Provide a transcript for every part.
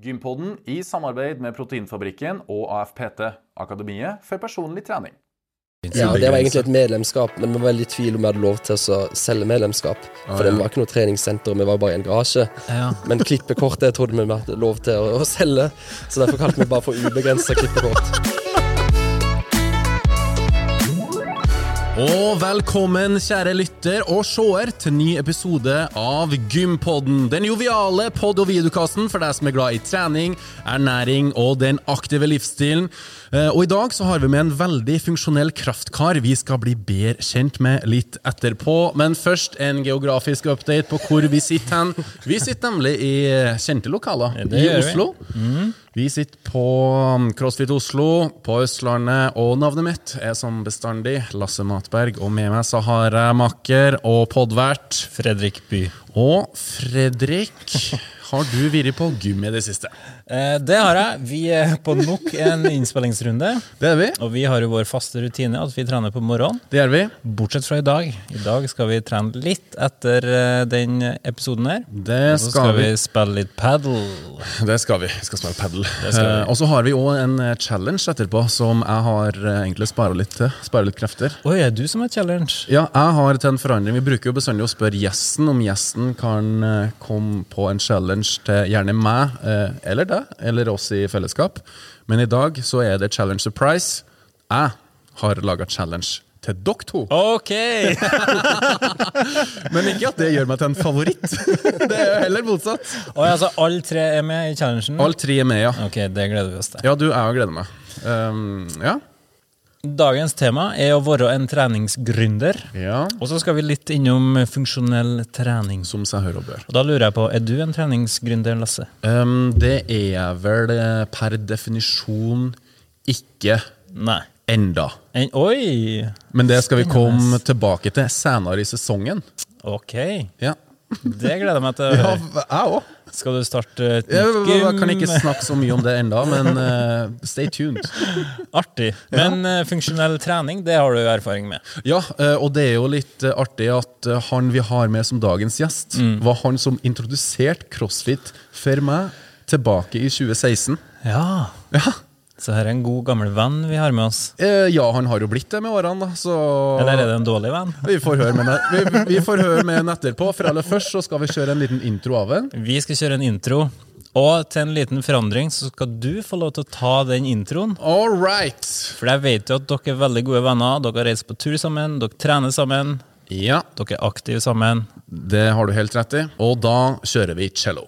Gympodden i samarbeid med Proteinfabrikken og AFPT, Akademiet for personlig trening. Ja, Det var egentlig et medlemskap, men vi var veldig i tvil om vi hadde lov til å selge medlemskap. For det var ikke noe treningssenter, vi var bare i en garasje. Ja. Men klippekortet trodde vi vi hadde lov til å, å selge, så derfor kalte vi bare for ubegrensa klippekort. Og velkommen, kjære lytter og seer, til ny episode av Gympodden. Den joviale pod- og videokassen for deg som er glad i trening, ernæring og den aktive livsstilen. Eh, Og i dag så har vi med en veldig funksjonell kraftkar vi skal bli bedre kjent med litt etterpå. Men først en geografisk update på hvor vi sitter hen. Vi sitter nemlig i kjente lokaler i Oslo. vi. Oslo. Vi sitter på um, CrossFit Oslo, på Østlandet, og navnet mitt er som bestandig Lasse Matberg. Og med meg så har jeg makker og podvert. Fredrik By. Og Fredrik, har du vært på gym i det siste? Eh, det har jeg. Vi er på nok en innspillingsrunde. Det er vi. Og vi har jo vår faste rutine at vi trener på morgenen. Det gjør vi. Bortsett fra i dag. I dag skal vi trene litt etter eh, den episoden her. Det skal, Og så skal vi vi. spille litt padel. Det skal vi. Vi skal spille padel. Eh, og så har vi òg en challenge etterpå som jeg har egentlig spara litt til. Spara litt krefter. Oi, er du som er challenge? Ja, jeg har til en forandring. Vi bruker jo bestandig å spørre gjesten om gjesten kan komme på en challenge til gjerne meg, eller deg, eller oss i fellesskap. Men i dag så er det challenge surprise. Jeg har laga challenge til dere to. Ok! Men ikke at det gjør meg til en favoritt. Det er jo heller motsatt. Og altså, alle tre er med i challengen? Alle tre er med, ja. Ok, det gleder vi oss til. Ja, du, jeg gleder meg. Um, ja. Dagens tema er å være en treningsgründer. ja. Og så skal vi litt innom funksjonell trening. Som seg hør og bør. Og da lurer jeg på, er du en treningsgründer, Lasse? Um, det er jeg vel eh, per definisjon ikke Nei. enda. En, oi! Men det skal vi komme tilbake til senere i sesongen. Ok, Ja, det gleder jeg meg til. å høre. ja jeg òg. Skal du starte et Jeg, gym? jeg kan ikke snakke så mye om det enda, men uh, stay tuned. Artig. Men eh, funksjonell trening, det har du erfaring med. Ja, eh, og det er jo litt artig at han vi har med som dagens gjest, var han som introduserte CrossFit for meg tilbake i 2016. Ja. Ja, Så her er en god, gammel venn vi har med oss. eh, ja han har jo blitt det med årene, da, så Eller er det en dårlig venn? vi får høre med den vi, vi får høre med den etterpå. For aller først så skal vi kjøre en liten intro av den. Vi skal kjøre en intro. Og til en liten forandring så skal du få lov til å ta den introen. All right. For jeg vet jo at dere er veldig gode venner. Dere har reist på tur sammen, dere trener sammen, Ja, dere er aktive sammen. det har du helt rett i. Og da kjører vi cello.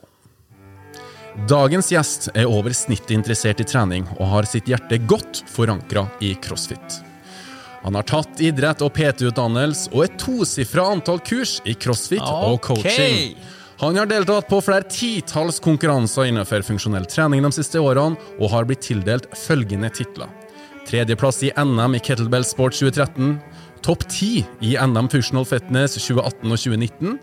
Dagens gjest er over snittet interessert i trening og har sitt hjerte godt forankra i crossfit. Han har tatt idrett og PT-utdannelse og et tosifra antall kurs i crossfit og coaching. Han har deltatt på flere titalls konkurranser innenfor funksjonell trening de siste årene, og har blitt tildelt følgende titler. Tredjeplass i NM i Kettlebell Sport 2013. Topp ti i NM Functional Fitness 2018 og 2019.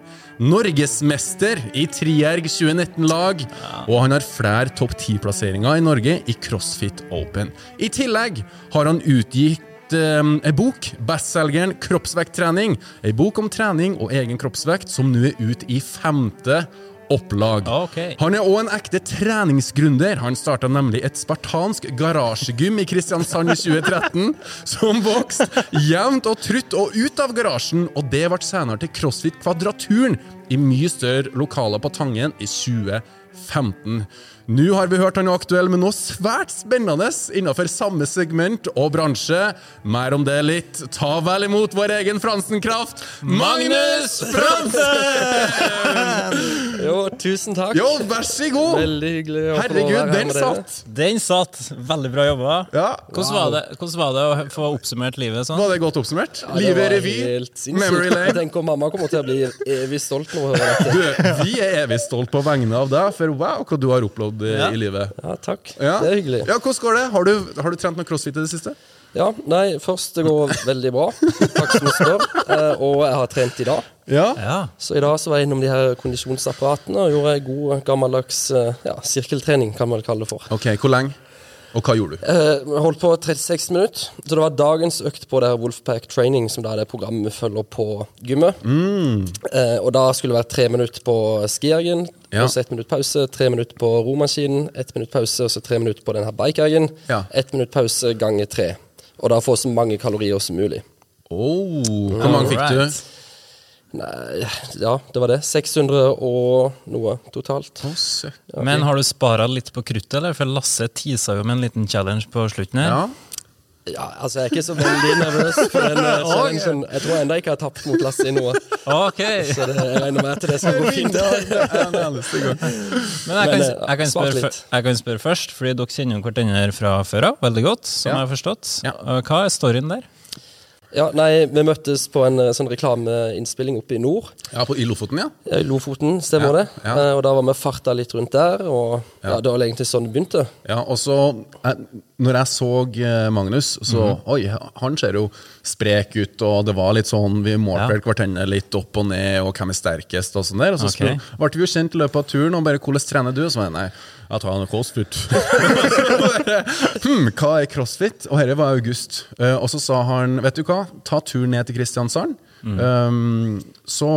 Norgesmester i Trierg 2019-lag. Og han har flere topp ti-plasseringer i Norge i CrossFit Open. I tillegg har han utgitt eh, en bok, bestselgeren Kroppsvekttrening. En bok om trening og egen kroppsvekt, som nå er ute i femte opplag. Okay. Han er òg en ekte treningsgründer. Han starta nemlig et spartansk garasjegym i Kristiansand i 2013, som vokste jevnt og trutt og ut av garasjen, og det ble senere til CrossFit Kvadraturen i mye større lokaler på Tangen i 2015. Nå har vi hørt han er aktuell med noe svært spennende innenfor samme segment og bransje. Mer om det litt. Ta vel imot vår egen Fransenkraft, Magnus Fransen! Jo, tusen takk. Jo, vær så god! Veldig hyggelig å få lov å Herregud, være her den med dere. satt! Den satt. Veldig bra jobba. Ja, Hvordan, var det, hvordan var det å få oppsummert livet sånn? Var det godt oppsummert? Ja, det Livet var er revy, helt sinnssykt. memory Jeg lane. tenker mamma kommer til å bli evig stolt når hun hører dette. Du, vi er evig stolt på vegne av deg, for wow, hva du har opplevd eh, Ja. i livet. Ja, takk. Ja. Det er hyggelig. Ja, Hvordan går det? Har du, har du trent med crossfit i det siste? Ja, nei, først det går veldig bra. Takk som du spør. Eh, og jeg har trent i dag. Ja. Ja. Så i dag så var jeg innom de her kondisjonsapparatene og gjorde god gammeldags eh, ja, sirkeltrening, kan man kalle det for. Ok, hvor lenge? Og hva gjorde du? Eh, holdt på 36 minutter. Så det var dagens økt på det her Wolfpack Training, som da er det programmet vi følger på gymmet. Mm. Eh, og da skulle det være tre minutter på skiergen, Ja. og så ett minutt pause. Tre minutter på romaskinen, ett minutt pause, og så tre minutter på den her bikeergen. Ja. Ett minutt pause ganger tre. Og da få så mange kalorier som mulig. Oh, hvor mange fikk du? Nei, ja, det var det. 600 og noe totalt. Å, okay. Men har du spara litt på kruttet, eller? For Lasse tisa jo med en liten challenge på slutten her. Ja. Ja, altså Jeg er ikke så veldig nervøs for den eh, challengen. Jeg tror ennå ikke jeg har tapt mot Lasse i noe. Ok, Så det, jeg regner med at det skal gå fint. Men jeg kan, Men, eh, jeg, kan spørre, jeg kan spørre først, fordi dere kjenner jo hverandre fra før av veldig godt. som Ja. jeg har forstått. Ja. Hva er storyen der? Ja, nei, Vi møttes på en eh, sånn reklameinnspilling oppe i nord. Ja, på, I Lofoten, ja? I Lofoten, stemmer Ja, det. ja. Eh, Og da var vi farta litt rundt der. Og ja. Det var egentlig sånn det begynte. Ja, og så eh, Når jeg så eh, Magnus, så Mhm. Oi, han ser jo sprek ut, og det var litt sånn Vi målte Ja. hverandre litt opp og ned, og hvem er sterkest, og sånn der. Og så okay. ble vi jo kjent i løpet av turen, og bare 'Hvordan trener du?' Og så var jeg nei, jeg tar noe crossfit. Hm, hva er crossfit? Og dette var august. Eh, og så sa han, vet du hva, ta turen ned til Kristiansand, Mm. um, så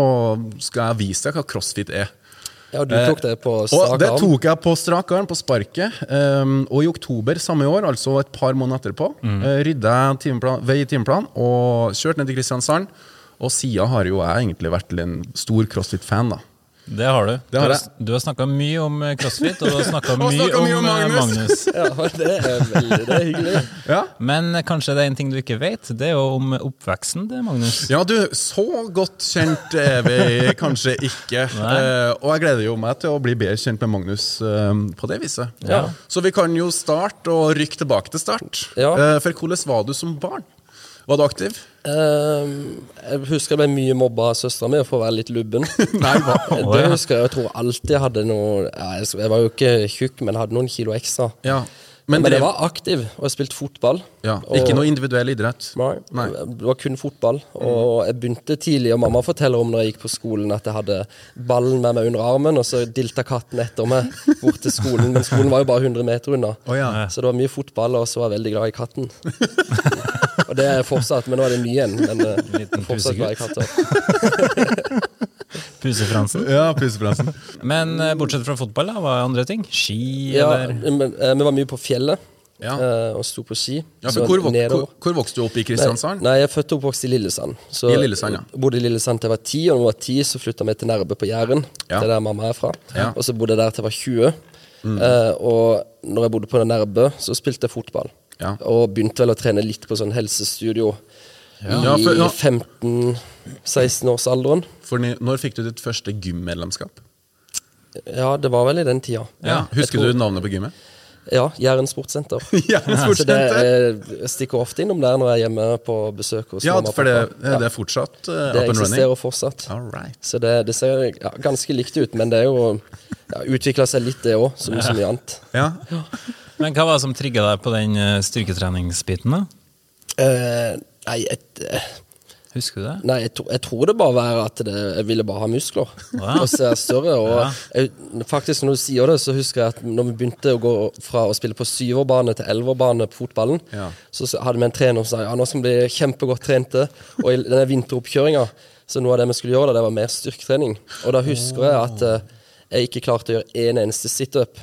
skal jeg vise deg hva crossfit er. Ja, Du tok det på Og strak det tok jeg på strak arm, på sparket. Um, og i oktober samme år, altså et par måneder etterpå, Mm. uh, rydda jeg timeplan, vei i timeplan og kjørte ned til Kristiansand. Og sida har jo jeg egentlig vært en stor crossfit-fan, da. Det har du. Det har du, jeg. har, du har snakka mye om eh, crossfit, og du har snakka mye, mye om om eh, Magnus. Magnus. Ja, Det er veldig det er hyggelig. Ja, Men eh, kanskje det er en ting du ikke vet? Det er jo om oppveksten til Magnus. ja du, så godt kjent er vi kanskje ikke. Uh, og jeg gleder jo meg til å bli bedre kjent med Magnus uh, på det viset. Ja. Så vi kan jo starte og rykke tilbake til start. Ja. Uh, for hvordan var du som barn? Var du aktiv? Um, jeg husker jeg ble mye mobba av søstera mi for å være litt lubben. Nei, hva? Det husker jeg. Jeg tror alltid jeg hadde noe Jeg jeg var jo ikke tjukk, men hadde noen kilo ekstra. Ja. Men, Men, jeg var aktiv, og jeg spilte fotball. Ja, Og- Ikke noe individuell idrett? Nei, Nei. det var kun fotball. Og jeg begynte tidlig, og mamma forteller om når jeg gikk på skolen at jeg hadde ballen med meg under armen, og så dilta katten etter meg bort til skolen. Men skolen var jo bare 100 meter unna. oh, ja. Så det var mye fotball, og så var jeg veldig glad i katten. og det er jeg fortsatt, men nå er det mye igjen. Men eh, fortsatt glad i katter. Pusefransen. Ja, pusefransen. Men eh, bortsett fra fotball, da, hva er andre ting? Ski, Ja, eller? men, eh, vi var mye på fjellet Ja. eh, og sto på ski. Ja, Så hvor, vok hvor, hvor vokste du opp i Kristiansand? Nei, nei, jeg er født og oppvokst i Lillesand. Så I Lillesand, ja. jeg Bodde i Lillesand til jeg var ti, og når jeg var ti, så flytta vi til Nærbø på Jæren. Ja. Det er der mamma er fra. Ja. Mm. Og så bodde jeg der til jeg var 20. Eh, og når jeg bodde på Nærbø, så spilte jeg fotball. Ja. Og begynte vel å trene litt på sånn helsestudio Ja, i ja. 15-16-årsalderen. For når fikk du ditt første gymmedlemskap? Ja, det var vel i den tida. Ja. Husker tror- du navnet på gymmet? Ja, Jæren sportssenter. Ja, Så det, eh, jeg stikker ofte innom der når jeg er hjemme på besøk hos ja mamma for det, det er fortsatt uh, Det up and running? Det eksisterer fortsatt. Alright. Så det, det ser ja, ganske likt ut, men det er jo ja, utvikla seg litt, det òg, som så mye annet. Ja. Men hva var det som trigga deg på den eh, styrketreningsbiten? da? Uh, nei, et, Husker du det? nei jeg, to, jeg tror det bare var at det, jeg ville bare ha muskler. Ja. Og se større. Og Ja. jeg, faktisk når du sier det, så husker jeg at når vi begynte å gå fra å spille på syverbane til elverbane på fotballen, Ja. så så hadde vi en trener som sa ja, nå skal vi bli kjempegodt trente. Og i denne vinteroppkjøringa, så noe av det vi skulle gjøre, da, det var mer styrketrening. Og da husker jeg at eh, jeg ikke klarte å gjøre en eneste situp.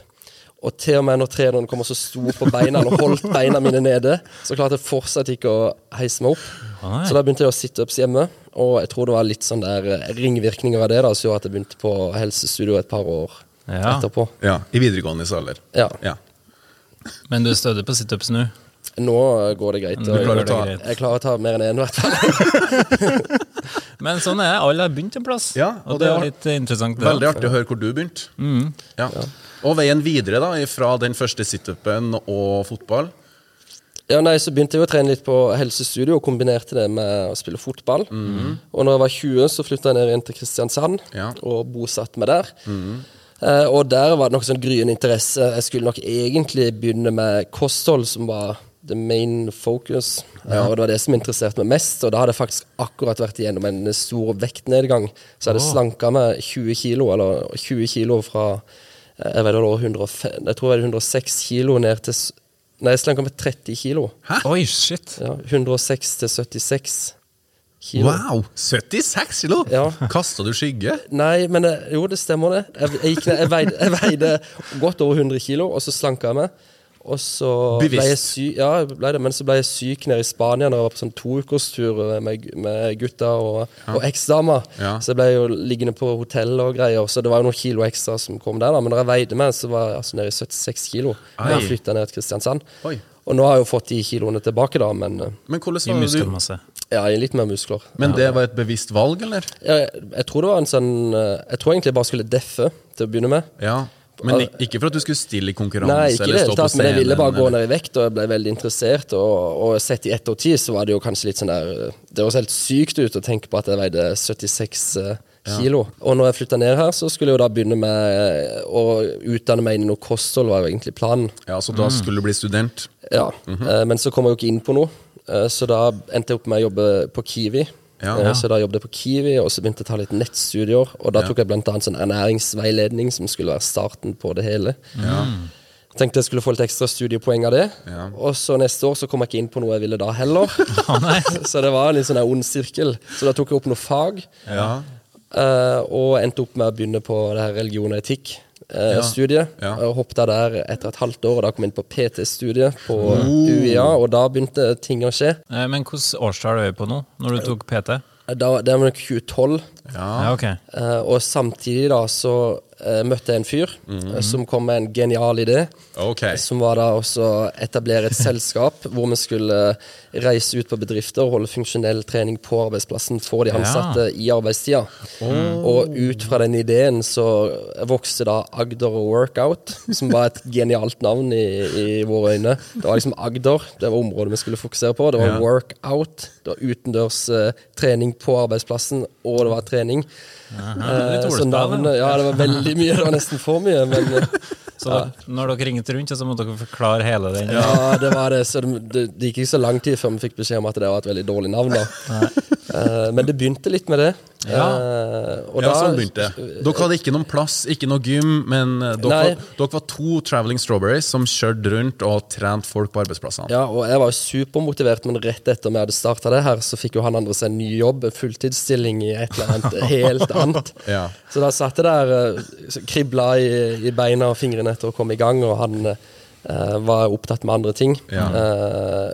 Og til og med når treneren kom og så sto på beina og holdt beina mine nede, så klarte jeg fortsatt ikke å heise meg opp. Nei. Så da begynte jeg å situps hjemme, og jeg tror det var litt sånn der eh, ringvirkninger av det da, som gjorde at jeg begynte på helsestudio et par år Ja. etterpå. ja. I videregående alder. Ja. Ja. Men du er stødig på situps nå? Nå går det greit. Og klarer å jeg, greit. jeg klarer å ta mer enn én, i hvert fall. Men sånn er det. Alle har begynt en plass. Ja, og, og det det er litt interessant. det Veldig artig å høre hvor du begynte. Mm. Ja. Og veien videre, da, fra den første situpen og fotball. Ja, nei, Så begynte jeg å trene litt på helsestudio og kombinerte det med å spille fotball. Og når jeg var 20, så flytta jeg ned inn til Kristiansand Ja. og bosatte meg der. Eh, og der var det nok sånn gryende interesse. Jeg skulle nok egentlig begynne med kosthold, som var the main focus. Eh, og det var det som interesserte meg mest. Og da hadde jeg faktisk akkurat vært igjennom en stor vektnedgang. Så jeg hadde slanka meg 20 kilo, eller 20 kilo fra jeg, vet, det var 105, jeg tror det var 106 kilo ned til Nei, jeg slanka med 30 kilo. Oi, shit. Ja, 106 til 76 kilo. Wow! 76 kilo! Ja. Kasta du skygge? Nei, men jo, det stemmer det. Jeg, jeg, gikk ned, jeg, veide, jeg veide godt over 100 kilo, og så slanka jeg meg. Og så ble jeg syk Ja, ble det, men så ble jeg syk nede i Spania når jeg var på sånn toukerstur med, med gutta og, og eksdama. Ja. Så jeg ble jo liggende på hotell og greier, så det var jo noen kilo ekstra som kom der. da Men når jeg veide meg, så var jeg altså nede i 76 kilo. Da jeg flytta ned til Kristiansand. Oi. Og nå har jeg jo fått de kiloene tilbake, da, men eh, Men I muskelmasse. ja, er litt mer muskler. Men det var et bevisst valg, eller? Jeg, jeg tror det var en sånn eh, Jeg tror egentlig jeg bare skulle deffe til å begynne med. Ja. Men ikke for at du skulle stille i konkurranse Nei, ikke eller stå stå på scenen, men jeg ville bare gå ned i vekt, og jeg ble veldig interessert. Og, og sett i ettertid så var det jo kanskje litt sånn der Det høres helt sykt ut å tenke på at jeg veide 76 kilo. kilo. Og når jeg flytta ned her, så skulle jeg jo da begynne med eh, å utdanne meg inn i noe kosthold, var jo egentlig planen. Ja, Så da skulle du bli student? Ja, eh, Men så kom jeg jo ikke inn på noe, eh, så da endte jeg opp med å jobbe på Kiwi. Ja. ja. Så da jobbet jeg på Kiwi, og så begynte jeg å ta litt nettstudier. Og da tok jeg blant annet sånn ernæringsveiledning, som skulle være starten på det hele. Jeg tenkte jeg skulle få litt ekstra studiepoeng av det. Ja. Og så neste år så kom jeg ikke inn på noe jeg ville da heller. så det var en litt sånn ond sirkel. Så da tok jeg opp noe fag, Ja. eh, og endte opp med å begynne på det her religion og etikk-studiet. Ja. Ja. hoppet der etter et halvt år, og da kom jeg inn på PT-studiet på Oh. UiA, og da begynte ting å skje. Eh, Men hvilket årstall er du på nå, når du tok PT? Da, det var nok 2012. Ja, Ja, okay. og samtidig da så eh, møtte jeg en fyr eh, som kom med en genial idé. Okay. Som var da også etablere et selskap hvor vi skulle reise ut på bedrifter og holde funksjonell trening på arbeidsplassen for de Ja. ansatte i arbeidstida. Og ut fra den ideen så vokste da Agder Workout, som var et genialt navn i, i våre øyne. Det var liksom Agder, det var området vi skulle fokusere på. Det var Ja. workout, det var utendørs uh, trening på arbeidsplassen, og det var trening. Litt Eh, så navnet, ja, det var veldig mye. Det var nesten for mye. Men uh, Så da, når dere ringte rundt, så måtte dere forklare hele den. ja, det var det. Så det, det, det gikk ikke så lang tid før vi fikk beskjed om at det var et veldig dårlig navn. da. Eh, men det begynte litt med det. Ja. uh, og Ja, da- sånn begynte det. Dere hadde ikke noen plass, ikke noe gym, men eh, dere, var, dere var to Traveling Strawberries som kjørte rundt og trente folk på arbeidsplassene. Ja, og jeg var jo supermotivert, men rett etter vi hadde starta det her, så fikk jo han andre seg en ny jobb, en fulltidsstilling i et eller annet helt annet. Ja. Så da satt jeg der, eh, kribla i, i beina og fingrene etter å komme i gang, og han Uh, var opptatt med andre ting. Ja. Eh,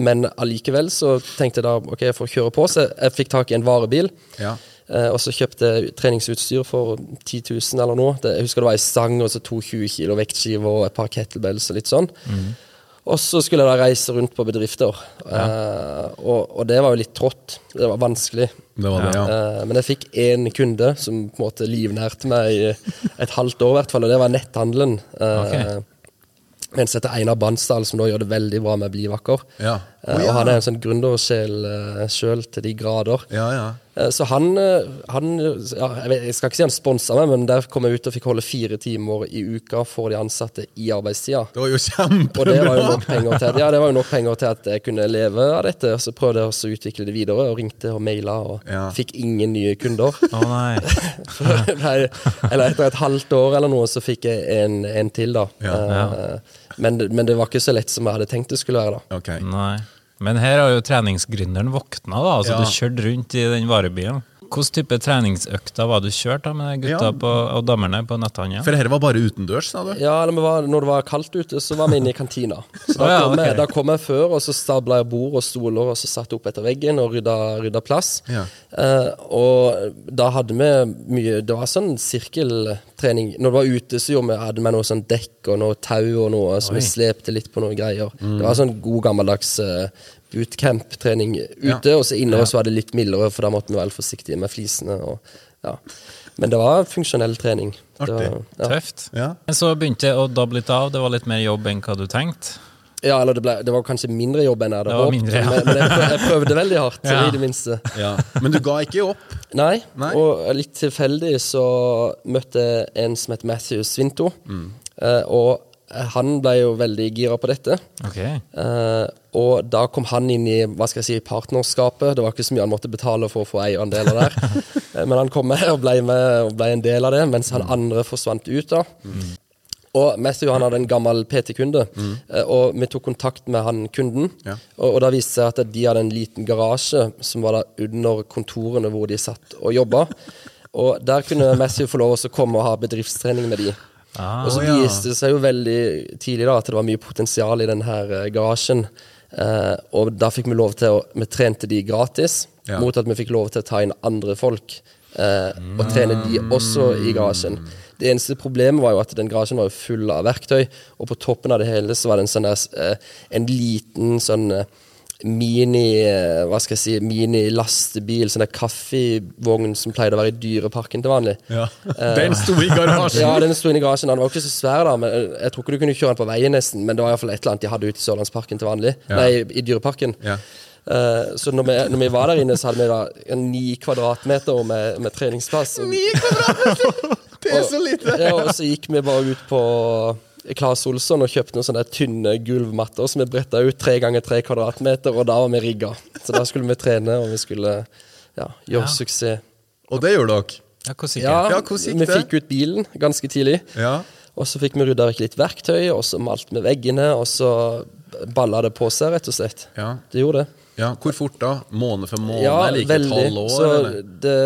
men allikevel så tenkte jeg da ok, jeg får kjøre på, så jeg fikk tak i en varebil. Ja. Eh, og så kjøpte jeg treningsutstyr for 10 000 eller noe. Det, jeg husker det var ei stang og så to 20 kilo vektskiver og et par kettlebells og litt sånn. Og så skulle jeg da reise rundt på bedrifter. Eh, og, og det var jo litt trått. Det var vanskelig. Det var det, ja. Eh, men jeg fikk én kunde som på en måte livnærte meg i et halvt år, i hvert fall, og det var netthandelen. Eh, En som dette Einar Bansdal, som da gjør det veldig bra med Blivakker. Ja. Oh, ja. Og han er en sånn gründersjel uh, sjøl til de grader. Ja, ja. Eh, Så han, eh, han ja, jeg, vet, jeg skal ikke si han sponsa meg, men der kom jeg ut og fikk holde fire timer i uka for de ansatte i arbeidstida. Det var jo Og det var jo kjempebra! nok penger til Ja, det var jo nok penger til at jeg kunne leve av dette. Og så prøvde jeg også å utvikle det videre, og ringte og maila, og Ja. fikk ingen nye kunder. Å nei. Nei, eller etter et halvt år eller noe, så fikk jeg en, en til, da. Ja, Men, men det var ikke så lett som jeg hadde tenkt det skulle være, da. Ok. nei. Men her har jo treningsgründeren våkna, da. Altså, Ja. Du kjørte rundt i den varebilen. Hvilken type treningsøkter var du kjørt da med gutta Ja. på, og damene på netthandelen? For dette var bare utendørs, sa du? Ja, eller var, når det var kaldt ute, så var vi inne i kantina. Så da, kom, jeg, da kom jeg før, og så stabla jeg bord og stoler, og så satte jeg opp etter veggen og rydda, rydda plass. Ja. Eh, og da hadde vi mye Det var sånn sirkeltrening. Når du var ute, så gjorde vi, hadde vi noe sånn dekk og noe tau og noe, så vi slepte litt på noen greier. Det var sånn god gammeldags uh, bootcamp-trening ute, og så inne så var det litt mildere, for da måtte vi være forsiktige med flisene. Og, ja. Men det var funksjonell trening. Det var, Artig. ja. Tøft. Ja. Men så begynte det å dabbe litt av. Det var litt mer jobb enn hva du tenkte. Ja, eller det, ble, det var kanskje mindre jobb enn jeg hadde håpet. mindre, ja. men, men jeg, prøvde, jeg prøvde veldig hardt, Ja. i det minste. Ja. Men du ga ikke opp? Nei, Nei. og litt tilfeldig så møtte jeg en som het Matthew Svinto. Mm. Eh, og han ble jo veldig gira på dette. Okay. Eh, og da kom han inn i hva skal jeg si, partnerskapet. Det var ikke så mye han måtte betale for å få eierandeler der. Eh, Men han kom med og ble, med og ble en del av det, mens han andre forsvant ut. da. Og Matthew han hadde en gammel PT-kunde, mm. og vi tok kontakt med han kunden. Ja. Og, og da viste det seg at de hadde en liten garasje som var der under kontorene hvor de satt og jobba. Og der kunne Matthew få lov å komme og ha bedriftstrening med de. og så viste det seg jo veldig tidlig da at det var mye potensial i denne eh, garasjen. Eh, og da fikk vi lov til å Vi trente de gratis, Ja. mot at vi fikk lov til å ta inn andre folk eh, og trene de også i garasjen. Det eneste problemet var jo at den garasjen var jo full av verktøy, og på toppen av det hele så var det en sånn der, eh, en liten sånn eh, mini eh, hva skal jeg si, mini-lastebil, sånn der kaffevogn som pleide å være i Dyreparken til vanlig. Ja. Den sto i garasjen! Ja, den sto inne i garasjen. Den var jo ikke så svær, da, men jeg tror ikke du kunne kjøre den på veien nesten. Men det var iallfall et eller annet de hadde ute i Sørlandsparken til vanlig. Ja. Nei, i Dyreparken. Ja. Uh, så når vi, når vi var der inne, så hadde vi da ni kvadratmeter med, med treningsplass. Ni kvadratmeter?! Det er så lite! Ja, og så gikk vi bare ut på Claes Olsson og kjøpte noen sånne tynne gulvmatter som vi bretta ut tre ganger tre kvadratmeter, og da var vi rigga. Så da skulle vi trene, og vi skulle ja, gjøre suksess. Og det gjorde dere. Ja, hvor sikkert? Ja, Ja, hvordan gikk vi fikk ut bilen ganske tidlig. Ja. Og så fikk vi rydda vekk litt verktøy, og så malte vi veggene, og så balla det på seg, rett og slett. Ja. Det gjorde det. ja. Hvor fort da? Måned for måned? Ja, eller ikke veldig. tolv år? Så eller? det,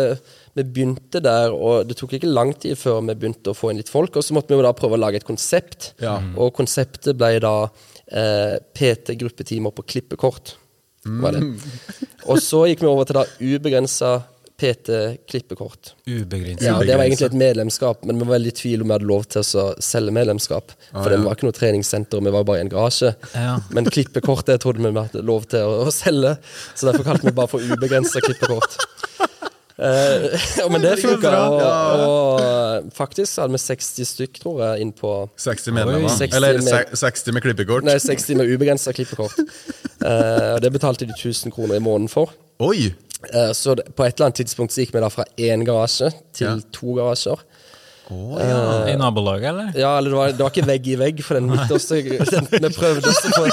vi begynte der, og det tok ikke lang tid før vi begynte å få inn litt folk. Og så måtte vi jo da prøve å lage et konsept, Ja. og konseptet ble da eh, PT-gruppetimer på klippekort. Var det. Og så gikk vi over til da ubegrensa PT-klippekort. Ja, Det var egentlig et medlemskap, men vi var veldig i tvil om vi hadde lov til å selge medlemskap. For det var ikke noe treningssenter, vi var bare i en garasje. Ja. Men klippekortet trodde vi vi hadde lov til å, å selge, så derfor kalte vi bare for ubegrensa klippekort. Eh, men det funka, og, og faktisk hadde vi 60 stykk, tror jeg, inn på 60 medlemmer? 60 Eller med- 60 med klippekort? Nei, 60 med ubegrensa klippekort. uh, det betalte de 1000 kroner i måneden for. Oi! Uh, så det, på et eller annet tidspunkt så gikk vi da fra én garasje til Ja. to garasjer. I nabolaget, eller? Ja, eller det var, det var ikke vegg i vegg for den midterste. Den, prøvde oss på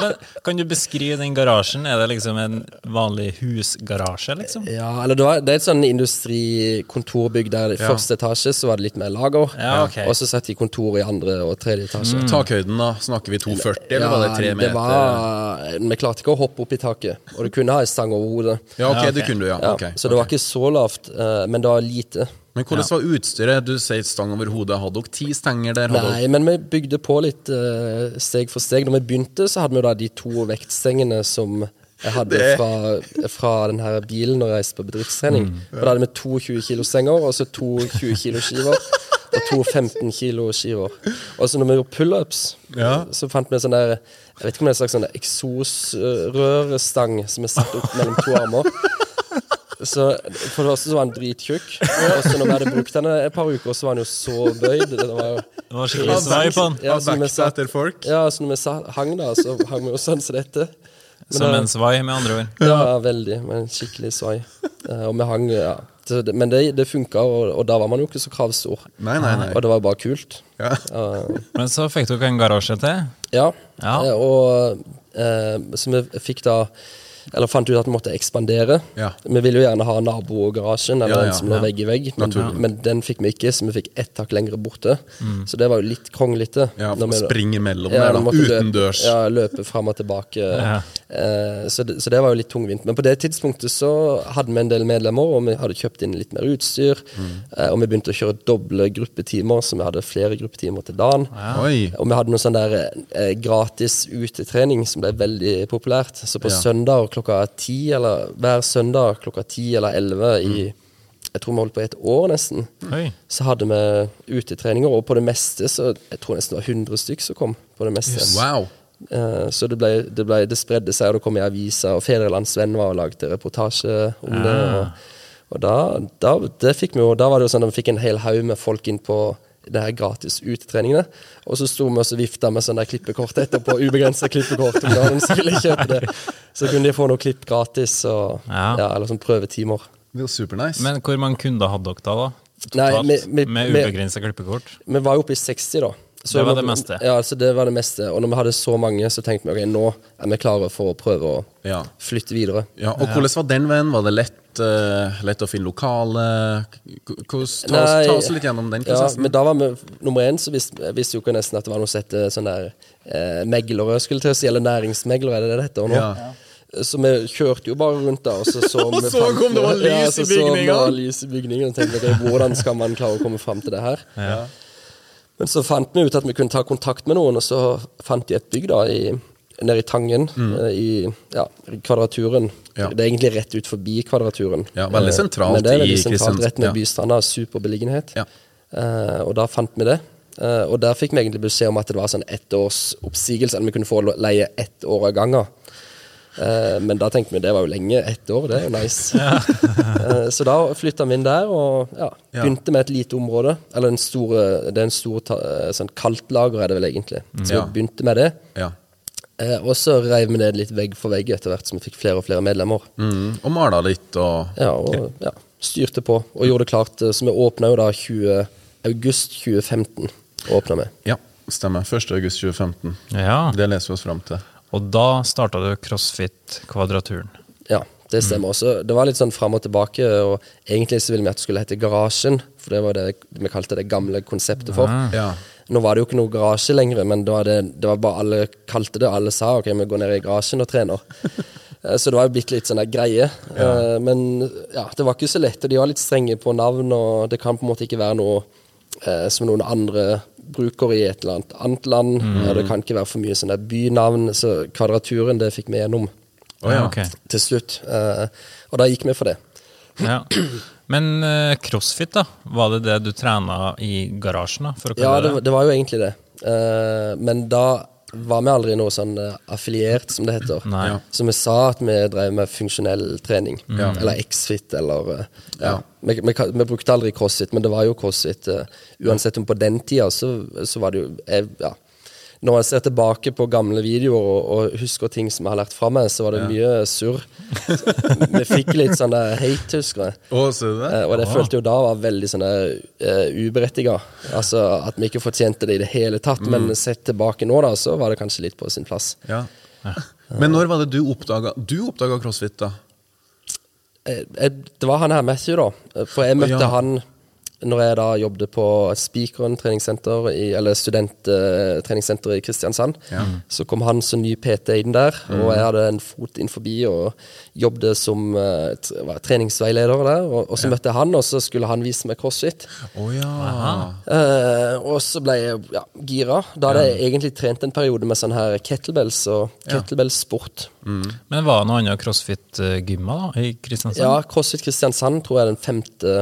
Men Kan du beskrive den garasjen? Er det liksom en vanlig husgarasje, liksom? Ja, eller det, var, det er et sånn industrikontorbygg der i Ja. første etasje så var det litt mer lager. Ja, okay. Og så satt de kontor i andre og tredje etasje. Takhøyden, da? Snakker vi 240, eller var det 3 meter? det var, vi klarte ikke å hoppe opp i taket, og du kunne ha en stang over hodet. Ja, ok, Ja, det kunne du, ja. Ja, Ok, så det var ikke så lavt, eh, men det var lite. Men hvordan var utstyret? Du sier stang over hodet. Hadde dere ti stenger der? Nei, men vi bygde på litt uh, steg for steg. Når vi begynte, så hadde vi da de to vektstengene som jeg hadde fra, fra den her bilen når jeg reiste på bedriftstrening. Mm. Og Da hadde vi to 20 kilo-stenger, og så to 20 kilo-skiver. Og to 15 kilo-skiver. Og så når vi gjorde pullups, Ja. så fant vi en sånn der Jeg vet ikke om det er en slags sånn eksosrørestang som er satt opp mellom to armer. Så For det første så var han drittjukk. Og så når vi hadde brukt henne et par uker, så var han jo så bøyd. Det var jo Det var skikkelig svei på han. ja, så når vi satt, etter folk? ja, så når vi sa, hang da, så hang vi jo sånn som dette. Men Som en svai, med andre ord. Ja, veldig. Men skikkelig svai. Eh, Og vi hang, ja. Men det, det funka, og, og da var man jo ikke så kravstor. Nei, nei, nei. Og det var bare kult. Ja. Men så fikk dere en garasje til. Ja. Ja. Eh, Og uh, så vi fikk da Eller fant ut at vi måtte ekspandere. Ja. Vi ville jo gjerne ha nabogarasjen, eller Ja, ja, en som lå vegg i vegg, men, men den fikk vi ikke, så vi fikk ett tak lengre borte. Så det var jo litt kronglete. Ja, for å Springe mellom Ja, der, da. Utendørs. Ja, løpe fram og tilbake. Eh, så, det, så det var jo litt tungvint. Men på det tidspunktet så hadde vi en del medlemmer, og vi hadde kjøpt inn litt mer utstyr. Eh, og vi begynte å kjøre doble gruppetimer, så vi hadde flere gruppetimer til dagen. Og vi hadde noe sånn der eh, gratis utetrening som ble veldig populært. Så på søndag klokka ti, eller hver søndag klokka ti eller elleve i Jeg tror vi holdt på i et år, nesten. Oi. Så hadde vi utetreninger, og på det meste så Jeg tror nesten det var 100 stykk som kom. på det meste. Wow. Eh, så det, ble, det, ble, det spredde seg, og det kom i aviser, og Fedrelandsvenn var og lagde reportasje om det. Og, og da, da, det fikk vi jo, da var det jo sånn at vi fikk en hel haug med folk inn på det her gratis utetreningene. Og så sto vi og så vifta med sånne der klippekort etterpå, ubegrensa klippekort. Om dagen, ville kjøpe det. Så kunne de få noe klipp gratis, og, Ja. ja, eller sånn prøvetimer. Det var supernice. Men hvor mange kunder hadde dere da? da? Totalt, med- med- med med- ubegrensa klippekort? Vi var jo oppe i 60, da. Så Det var det meste. Ja, altså det var det meste. Og når vi hadde så mange, så tenkte vi ok, nå er vi klare for å prøve å Ja. flytte videre. ja. Og hvordan var den veien? Var det lett uh, lett å finne lokale? Ta, Nei, oss- ta oss litt gjennom den Ja, men da var vi nummer én, så visste, visste jo ikke nesten at det var noe som het sånn der eh, meglere, skulle til å si, eller næringsmeglere, er det det det heter nå? Ja. Så vi kjørte jo bare rundt da, og så så vi så fant kom det var lys så i så så det var lys i bygningen, og tenkte okay, hvordan skal man klare å komme fram til det her? Men så fant vi ut at vi kunne ta kontakt med noen, og så fant de et bygg da, i, nede i Tangen, Mm. i ja, Kvadraturen. Ja. Det er egentlig rett ut forbi Kvadraturen. Ja, veldig Eh, sentralt Men det er veldig i sentralt, rett ja. Bystranda, superbeliggenhet. Ja. Uh, og da fant vi det. Uh, og der fikk vi egentlig beskjed om at det var sånn ett års oppsigelse, eller vi kunne få leie ett år av gangen. Eh, men da tenkte vi det var jo lenge, ett år, det er jo nice. Eh, så da flytta vi inn der og ja, begynte med et lite område. Eller en stor, det er en stor eh, sånn kaldtlager, er det vel egentlig. Så vi begynte med det. Ja. Eh, og så reiv vi ned litt vegg for vegg etter hvert som vi fikk flere og flere medlemmer. Mm. Og mala litt og Ja, og ja, styrte på og gjorde det klart. eh, Så vi åpna jo da 20, august 2015. Åpna vi. Ja, stemmer. 1. august 2015. Ja. Det leser vi oss fram til. Og da starta du CrossFit-kvadraturen. Ja, det stemmer også. Det var litt sånn fram og tilbake, og egentlig så ville vi at det skulle hete Garasjen, for det var det vi kalte det gamle konseptet for. Ja. Nå var det jo ikke noe garasje lenger, men det var, det, det var bare alle kalte det, alle sa ok, vi går ned i garasjen og trener. Eh, Så det var jo blitt litt sånn der greie. Ja. Men ja, det var ikke så lett, og de var litt strenge på navn, og det kan på en måte ikke være noe eh, som noen andre bruker i et eller annet annet land. og Det kan ikke være for mye sånn bynavn, så Kvadraturen, det fikk vi gjennom oh, ja. okay. til slutt. Eh, Og da gikk vi for det. Ja. Men eh, CrossFit, da? Var det det du trena i garasjen? da? Ja, det, det var jo egentlig det. Eh, men da var vi aldri noe sånn eh, affiliert, som det heter. Nei. Så vi sa at vi drev med funksjonell trening. Eller X-fit, eller eh, ja. Ja. Vi, vi, vi brukte aldri CrossFit, men det var jo CrossFit. eh, uansett om på den tida, så, så var det jo jeg, ja. Når jeg ser tilbake på gamle videoer og, og husker ting som jeg har lært fra meg, så var det mye surr. vi fikk litt sånn hate, husker jeg. Å, ser du det? Eh, og det følte jo da var veldig sånn uh, uberettiga. Altså at vi ikke fortjente det i det hele tatt. Men sett tilbake nå, da, så var det kanskje litt på sin plass. Ja. Men når var det du oppdaga Du oppdaga crossfit, da? Eh, eh, det var han her Matthew, da. For jeg møtte Ja. han når jeg da jobbet på Spikeren treningssenter, i, eller studenttreningssenter i Kristiansand. Så kom han som ny PT inn der, og jeg hadde en fot inn forbi og jobbet som uh, t- treningsveileder der. Og, og så møtte jeg han, og så skulle han vise meg crossfit. Oh, ja. uh, og så ble jeg ja, gira. Da hadde jeg egentlig trent en periode med sånn her kettlebells og kettlebellsport. Men var det noe annet CrossFit-gymma da, i Kristiansand? Ja, CrossFit Kristiansand tror jeg er den femte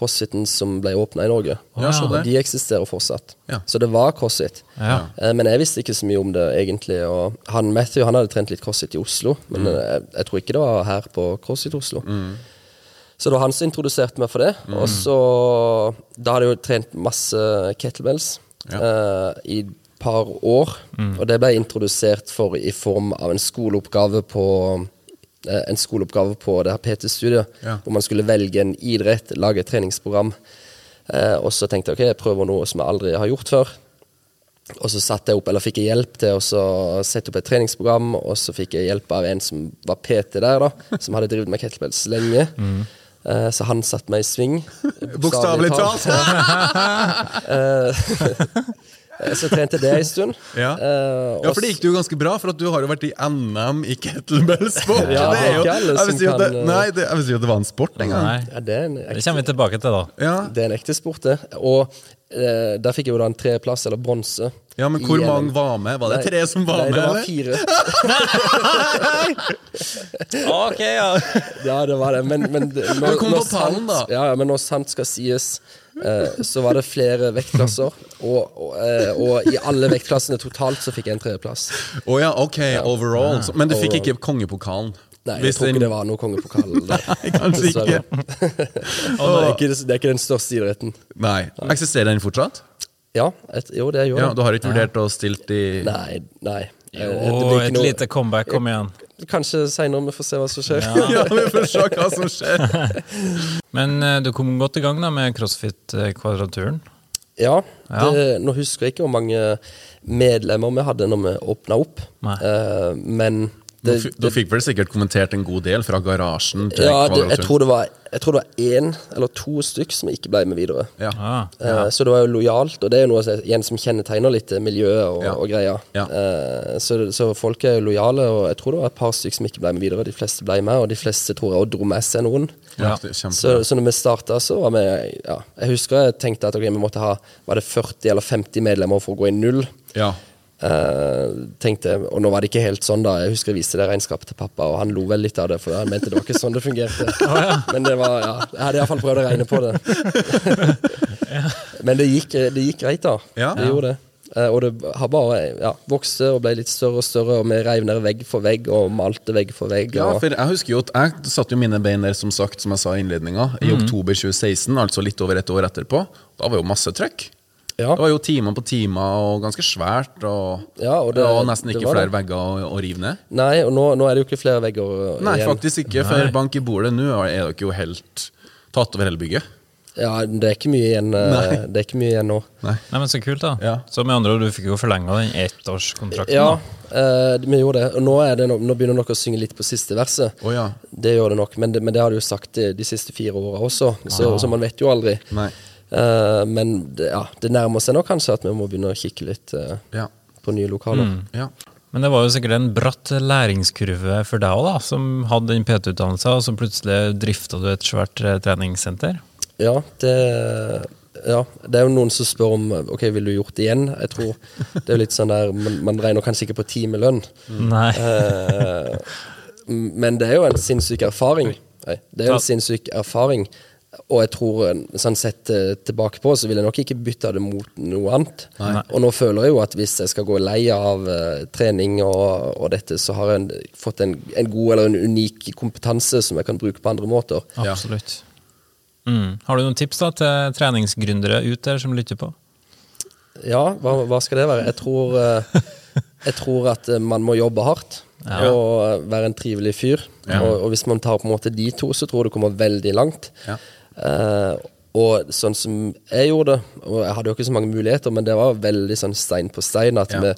crossfiten som ble åpna i Norge. Ja. Og de eksisterer fortsatt. Ja. Så det var crossfit. Ja. Eh, men jeg visste ikke så mye om det, egentlig. Og han Matthew han hadde trent litt crossfit i Oslo, men Mm. eh, jeg, jeg tror ikke det var her på CrossFit Oslo. Så det var han som introduserte meg for det. Mm. Og så Da hadde jeg jo trent masse kettlebells uh, i et par år. Mm. Og det ble jeg introdusert for i form av en skoleoppgave på en skoleoppgave på det her PT-studiet, Ja. hvor man skulle velge en idrett, lage et treningsprogram. Eh, og så tenkte jeg ok, jeg prøver noe som jeg aldri har gjort før. Og så satte jeg opp, eller fikk jeg hjelp til å sette opp et treningsprogram, og så fikk jeg hjelp av en som var PT der, da, som hadde drevet med kettlebells lenge. Eh, så han satte meg i sving. Bokstavelig talt. Eh, så trente jeg det en stund. Ja. Uh, Ja, for det gikk jo ganske bra, for at du har jo vært i NM i kettlebell-sport. Ja, det er jo, jeg vil si at det, eh, nei, det, jeg vil si at det var en sport en gang. Ja, det, det kommer vi tilbake til, da. Ja. det er en ekte sport, det. Og uh, der fikk jeg jo da en tredjeplass, eller bronse. ja, men hvor mange var med? Var det Nei, tre som var nei, med, det var fire. Ok, ja. Ja, det var det. Men, men når, Du kom når på pallen, sant- da. Ja, ja, men når sant skal sies, eh, så var det flere vektklasser. Og, og, eh, og i alle vektklassene totalt så fikk jeg en tredjeplass. Å ja, ok, overall. Så, men du fikk ikke kongepokalen? Nei, jeg Hvis tror den- ikke det var noe kongepokal der. kanskje dessverre. ikke. det, er ikke. Det er ikke den største idretten. Nei. Eksisterer den fortsatt? Ja, et, jo, det gjør Ja. Du har ikke vurdert å stilt i Nei, nei. Eh, det Jo, blir ikke et noe- lite comeback, kom igjen. Kanskje seinere vi får se hva som skjer. Ja, vi får se hva som skjer. Men eh, du kom godt i gang da med CrossFit-kvadraturen. Ja, Ja. det, nå husker jeg ikke hvor mange medlemmer vi hadde når vi åpna opp. Uh, Eh, men Du Du fikk vel sikkert kommentert en god del fra garasjen til Ja, det, jeg, tror det var, jeg tror det var én eller to stykk som ikke ble med videre. Ja. Ah, Eh, Så det var jo lojalt, og det er jo noe som- igjen som kjennetegner litt eh, miljøet og, Ja. og greia. Ja. Eh, Så, så folk er jo lojale, og jeg tror det var et par stykk som ikke ble med videre. De fleste ble med, og de fleste tror jeg også dro med seg noen. Så, så når vi starta, så var vi ja, Jeg husker jeg tenkte at okay, vi måtte ha Var det 40 eller 50 medlemmer for å gå i null. ja. Eh, tenkte, og nå var det ikke helt sånn, da. Jeg husker jeg viste det regnskapet til pappa, og han lo vel litt av det, for han mente det var ikke sånn det fungerte. Men det var, ja, jeg hadde iallfall prøvd å regne på det. Men det gikk, det gikk greit, da. Ja. Det gjorde det. Uh, og det har bare ja, vokste og ble litt større og større, og vi reiv ned vegg for vegg og malte vegg for vegg. Ja, og, for jeg husker jo at jeg satte jo mine bein der, som sagt, som jeg sa i innledninga, i oktober 2016, altså litt over et år etterpå. Da var jo masse trøkk. Ja, Det var jo timer på timer og ganske svært, og, Ja, og det- og nesten ikke var flere det. vegger å, å rive ned. Nei, og nå, nå er det jo ikke flere vegger Nei, igjen. faktisk ikke, for bank i bordet nå er dere jo helt tatt over hele bygget. Ja, det er ikke mye igjen, eh, Nei. det er ikke mye igjen nå. Nei. Nei, men Så kult, da. Ja. Så med andre ord, du fikk jo forlenga den ettårskontrakten. Ja, eh, vi gjorde det. Og nå, er det no, nå begynner dere å synge litt på siste verset. Oh, ja. Det gjør det nok, men det, men det har du jo sagt de, de siste fire åra også, så, så man vet jo aldri. Nei. Eh, men det, ja, det nærmer seg nå kanskje at vi må begynne å kikke litt uh, Ja. på nye lokaler. ja. Men det var jo sikkert en bratt læringskurve for deg òg, da, som hadde en PT-utdannelse, og så plutselig drifta du et svært eh, treningssenter. Ja, det ja, det er jo noen som spør om Ok, vil du gjort det igjen. Jeg tror det er jo litt sånn der Man, man regner kanskje ikke på timelønn. Nei. Uh, men det er jo en sinnssyk erfaring. Nei, det er jo en sinnssyk erfaring. Og jeg tror, eh, sånn sett eh, tilbake på, så vil jeg nok ikke bytte det mot noe annet. Og nå føler jeg jo at hvis jeg skal gå lei av uh, trening og, og dette, så har jeg en, fått en, en god eller en unik kompetanse som jeg kan bruke på andre måter. Absolutt. Mm. Har du noen tips da til treningsgründere ut der som lytter på? Ja, hva, hva skal det være? Jeg tror, uh, jeg tror at man må jobbe hardt. Og eh, være en trivelig fyr. Og, og hvis man tar på en måte de to, så tror jeg du kommer veldig langt. Ja. Eh, og sånn som jeg gjorde det, og jeg hadde jo ikke så mange muligheter, men det var veldig sånn stein på stein. At Ja. vi,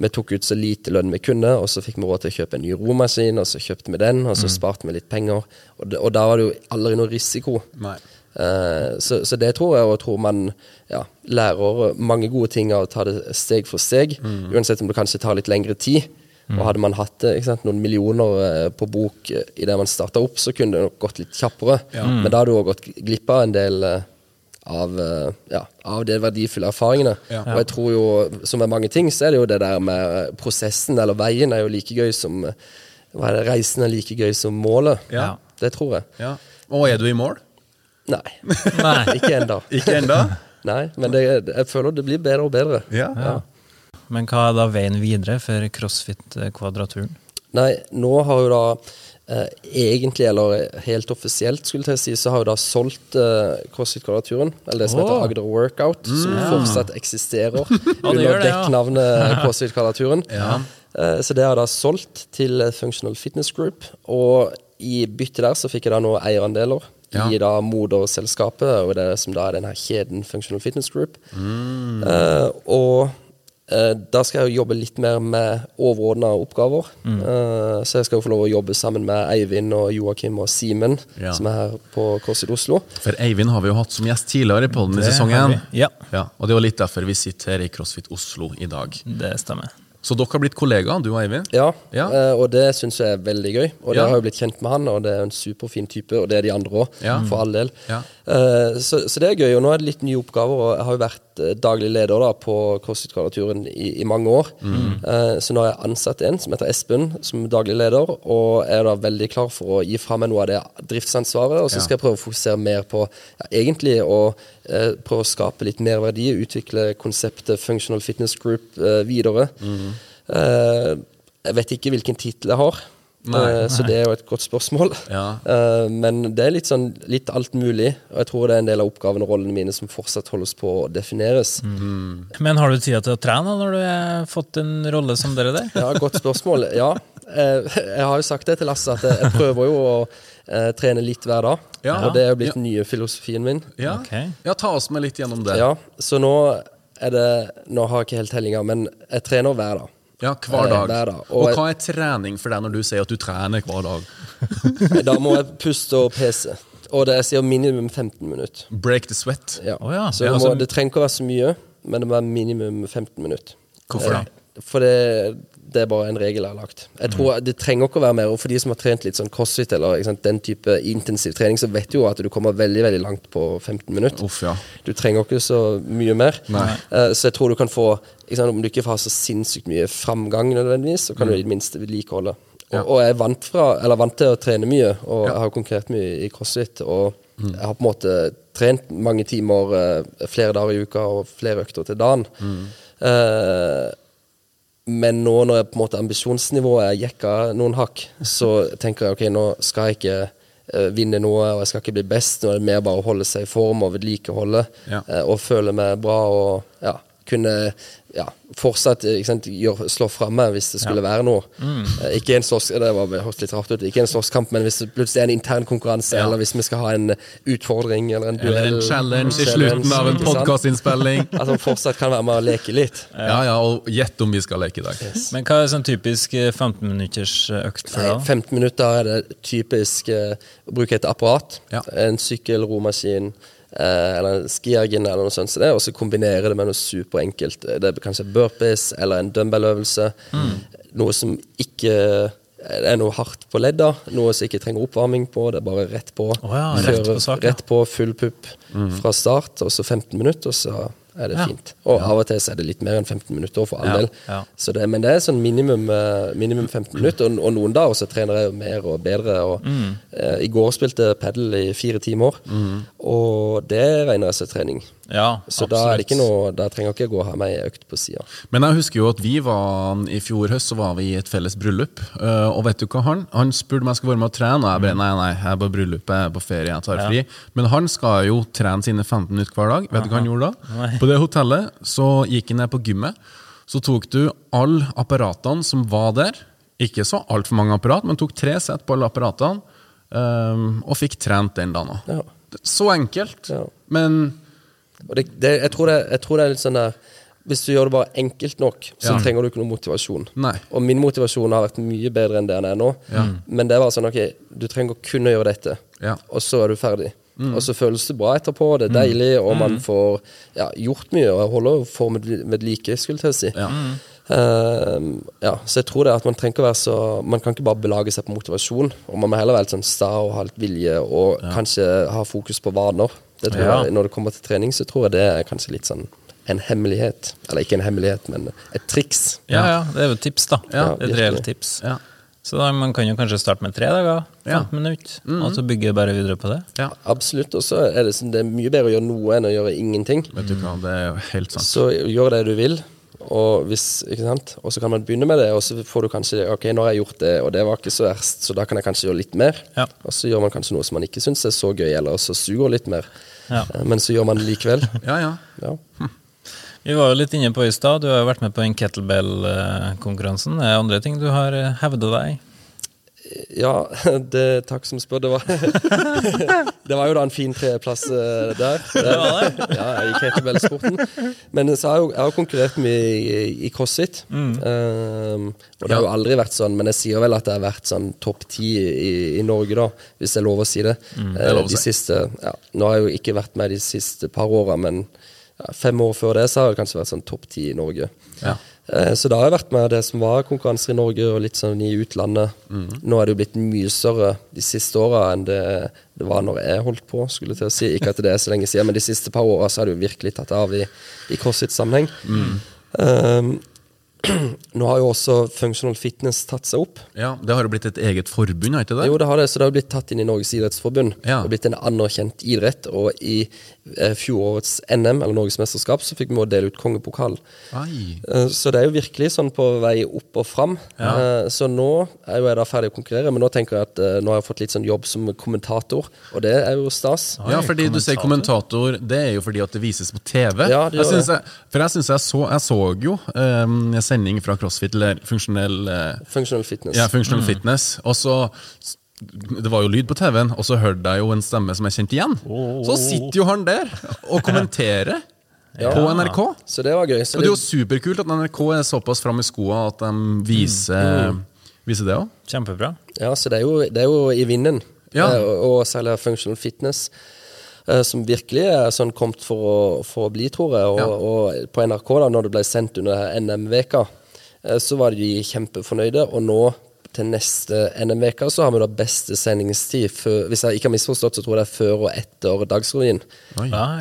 vi tok ut så lite lønn vi kunne, og så fikk vi råd til å kjøpe en ny romaskin, og så kjøpte vi den, og så sparte vi litt penger. Og, det, og da var det jo aldri noe risiko. Nei. Uh, så, så det tror jeg, og jeg tror man ja, lærer mange gode ting av å ta det steg for steg, uansett om det kanskje tar litt lengre tid. Og hadde man hatt eh, sant, noen millioner eh, på bok idet i det man starta opp, så kunne det nok gått litt kjappere. Men da hadde du òg gått glipp av en del eh, av, eh, ja, av de verdifulle erfaringene. Ja. Og jeg tror jo, som med mange ting, så er det jo det der med prosessen eller veien er jo like gøy som eh, hva er det, Reisen er like gøy som målet. Ja. Det tror jeg. Ja. Og er du i mål? Nei. Nei. Ikke ennå. Ikke ennå? Nei, men det, jeg føler det blir bedre og bedre. Ja, Ja. Men hva er da veien videre for CrossFit-kvadraturen? Nei, nå har jo da eh, egentlig, eller helt offisielt, skulle jeg si, så har jo da solgt eh, CrossFit-kvadraturen, eller det som heter Agder Workout, som fortsatt eksisterer under gjør det, ja. CrossFit-kvadraturen. Ja. Eh, så det har jeg da solgt til Functional Fitness Group, og i bytte der så fikk jeg da noen eierandeler Ja. i da moderselskapet, og det som da er denne kjeden Functional Fitness Group. Mm. Eh, og da skal jeg jo jobbe litt mer med overordna oppgaver. Mm. Eh, så jeg skal jo få lov å jobbe sammen med Eivind og Joakim og Simen, Ja. som er her på CrossFit Oslo. For Eivind har vi jo hatt som gjest tidligere i podden i Det sesong har én. vi. Ja. Ja, og det er jo litt derfor vi sitter her i CrossFit Oslo i dag. Det stemmer. Så dere har blitt kollegaer, du og Eivind? Ja, Ja. eh, og det syns jeg er veldig gøy. Og Ja. dere har jo blitt kjent med han, og det er en superfin type, og det er de andre òg, Ja. for all del. Ja. Eh, så, så det er gøy, og nå er det litt nye oppgaver, og jeg har jo vært eh, daglig leder da på CrossFit-kvadraturen i, i mange år. Eh, så nå har jeg ansatt en som heter Espen, som daglig leder, og er da veldig klar for å gi fra meg noe av det driftsansvaret, og så skal jeg prøve å fokusere mer på ja, egentlig å eh, prøve å skape litt mer verdi, utvikle konseptet Functional Fitness Group eh, videre. Eh, jeg vet ikke hvilken tittel jeg har, Nei, eh, så det er jo et godt spørsmål. Ja. Eh, men det er litt sånn litt alt mulig, og jeg tror det er en del av oppgavene og rollene mine som fortsatt holdes på å defineres. Men har du tida til å trene når du har fått en rolle som dere der? Ja, godt spørsmål. Ja. Eh, jeg har jo sagt det til Lasse, at jeg, prøver jo å trene litt hver dag. Ja. Og det er jo blitt Ja. nye filosofien min. Ja. Okay. ja, ta oss med litt gjennom det. Ja, så nå er det Nå har jeg ikke helt tellinga, men jeg trener hver dag. Ja, hver Eh, dag. hver dag. Og, Og hva er trening for deg når du sier at du trener hver dag? Da må jeg puste og pese. Og det jeg sier minimum 15 minutter. Break the sweat. Ja. Oh, ja. Så Ja, det, må, altså- det trenger ikke å være så mye, men det må være minimum 15 minutter. Hvorfor da? Eh, For det, det er bare en regel jeg har lagt. Jeg tror Det trenger ikke å være mer. Og for de som har trent litt sånn crossfit eller sant, den type intensiv trening, så vet du jo at du kommer veldig veldig langt på 15 minutter. Uff, ja. Du trenger ikke så mye mer. Eh, så jeg tror du kan få sant, Om du ikke har så sinnssykt mye framgang, nødvendigvis, så kan du i det minste vedlikeholde. Og, Ja. og jeg er vant, fra, eller vant til å trene mye, og jeg har konkurrert mye i crossfit. Og jeg har på en måte trent mange timer eh, flere dager i uka og flere økter til dagen. Eh, men nå når jeg på en måte ambisjonsnivået jekka noen hakk, så tenker jeg ok, nå skal jeg ikke uh, vinne noe, og jeg skal ikke bli best. Nå er det mer bare å holde seg i form og vedlikeholde, Ja. Uh, og føle meg bra og ja, kunne ja, fortsatt ikke sant, gjør, slå framme hvis det skulle være noe. Mm. ikke en slåss, det var litt rart ut, ikke en slåsskamp, men hvis det plutselig er en intern konkurranse, Ja. eller hvis vi skal ha en utfordring eller en duell Eller en challenge i slutten av en podkastinnspilling. At man fortsatt kan være med og leke litt. Ja, ja, og gjett om vi skal leke i dag. Men hva er sånn typisk eh, 15 minutters eh, økt for da? deg? 15 minutter er det typisk eh, å bruke et apparat. Ja. En sykkel, romaskin eh, eller en eller noe sånt. som det, Og så kombinere det med noe superenkelt. Det er kanskje burpees eller en dumbbell-øvelse. Mm. Noe som ikke er noe hardt på ledda. Noe som ikke trenger oppvarming på. Det er bare rett på. Oh ja, rett på sak, ja. rett på, full pupp fra start, og så 15 minutter, og så er det Ja. fint. Og av og til så er det litt mer enn 15 minutter, for all Ja, del. ja. Så det, men det er sånn minimum, eh, minimum 15 minutter, og, og noen dager så trener jeg jo mer og bedre. Og, Mm. eh, I går spilte jeg padel i fire timer, og det regner jeg som trening. Ja, Så da er det ikke noe, da trenger jeg ikke gå og ha meg ei økt på sida. Men jeg husker jo at vi var i fjor høst så var vi i et felles bryllup. eh, og vet du hva han Han spurte om jeg skulle være med og trene, og jeg bare nei, nei, jeg er på bryllup, jeg er på ferie, jeg tar fri. Men han skal jo trene sine 15 minutter hver dag. Vet du hva han gjorde da? Nei. På det hotellet så gikk han ned på gymmet. Så tok du alle apparatene som var der. Ikke så altfor mange apparat, men tok tre sett på alle apparatene. eh, og fikk trent den dagen òg. Ja. Så enkelt. Ja. Men Og det, det, jeg, tror det, jeg tror det er litt sånn der Hvis du gjør det bare enkelt nok, så Ja. trenger du ikke noe motivasjon. Nei. Og min motivasjon har vært mye bedre enn det den er nå. Men det var sånn, ok, du trenger å kunne gjøre dette, Ja. og så er du ferdig. Og så føles det bra etterpå, det er deilig, og man får ja, gjort mye, og jeg holder jo for med, med like, skulle jeg si. Ja. Ehm, ja, så jeg tror det at man trenger ikke å være så Man kan ikke bare belage seg på motivasjon, og man må heller være litt sånn sta og ha litt vilje, og kanskje ha fokus på vaner. Det tror Ja. jeg, Når det kommer til trening, så tror jeg det er kanskje litt sånn en hemmelighet. Eller ikke en hemmelighet, men et triks. Ja, ja, det er jo et tips, da. Ja, et reelt tips. Ja. Så da, man kan jo kanskje starte med tre dager, 15 Ja. minutter, og så bygge bare videre på det. ja. Absolutt. Og så er det, sånn, det er mye bedre å gjøre noe enn å gjøre ingenting. Vet du hva, det er jo helt sant. Så gjør det du vil. Og hvis, ikke sant? Og så kan man begynne med det, og så får du kanskje Ok, nå har jeg gjort det, og det var ikke så verst, så da kan jeg kanskje gjøre litt mer. Ja. Og så gjør man kanskje noe som man ikke syns er så gøy, eller så suger litt mer. Ja. Eh, Men så gjør man det likevel. Ja, ja. Ja. Vi var jo litt inne på i stad, du har jo vært med på den kettlebell-konkurransen. Er det andre ting du har hevda deg? Ja, det, takk som spør. Det var, det var jo da en fin tredjeplass uh, der. Det var det? Ja, i kettlebellsporten. Men så har jeg jo jeg har konkurrert mye i, i crossfit. Mm. Um, og det har jo aldri vært sånn, men jeg sier vel at det har vært sånn topp ti i, i Norge, da, hvis det er lov å si det. Mm, det lov å Eh, de si. siste, ja, nå har jeg jo ikke vært med de siste par åra, men ja, fem år før det så har jeg kanskje vært sånn topp ti i Norge. Ja. Eh, Så da har jeg vært med det som var konkurranser i Norge og litt sånn i utlandet. Nå er det jo blitt mye større de siste åra enn det, det var når jeg holdt på. skulle til å si. Ikke at det er så lenge siden, men de siste par åra har det jo virkelig tatt av i, i CrossFit-sammenheng. Um, nå har jo også Functional Fitness tatt seg opp. ja, Det har jo blitt et eget forbund, har ikke det? Jo, det har det, så det har blitt tatt inn i Norges idrettsforbund. Ja. Det har blitt en anerkjent idrett, og i eh, fjorårets NM, eller Norgesmesterskap, så fikk vi å dele ut kongepokal. Eh, Så det er jo virkelig sånn på vei opp og fram. Eh, Så nå er jo jeg da ferdig å konkurrere, men nå tenker jeg at eh, nå har jeg fått litt sånn jobb som kommentator, og det er jo stas. Ja, fordi du sier kommentator, det er jo fordi at det vises på TV. Ja, det gjør jeg jeg, for jeg synes jeg så, jeg så jo um, en sending fra CrossFit, eller funksjonell Funksjonell Functional fitness. Ja, funksjonell fitness. Og så Det var jo lyd på TV-en, og så hørte jeg jo en stemme som jeg kjente igjen. Så sitter jo han der og kommenterer. Ja. på NRK. Så det var gøy. Så Og det er jo superkult at NRK er såpass fram i skoa at de viser, viser det òg. Kjempebra. ja, så det er jo, det er jo i vinden. Ja. Eh, og, og særlig functional fitness. Eh, Som virkelig er sånn kommet for å, for å bli, tror jeg. Og, Ja. og på NRK, da når det ble sendt under NM-veka, eh, så var de kjempefornøyde. Og nå til neste NM-veka så har vi da beste sendingstid. Før, hvis jeg ikke har misforstått, så tror jeg det er før og etter Dagsrevyen.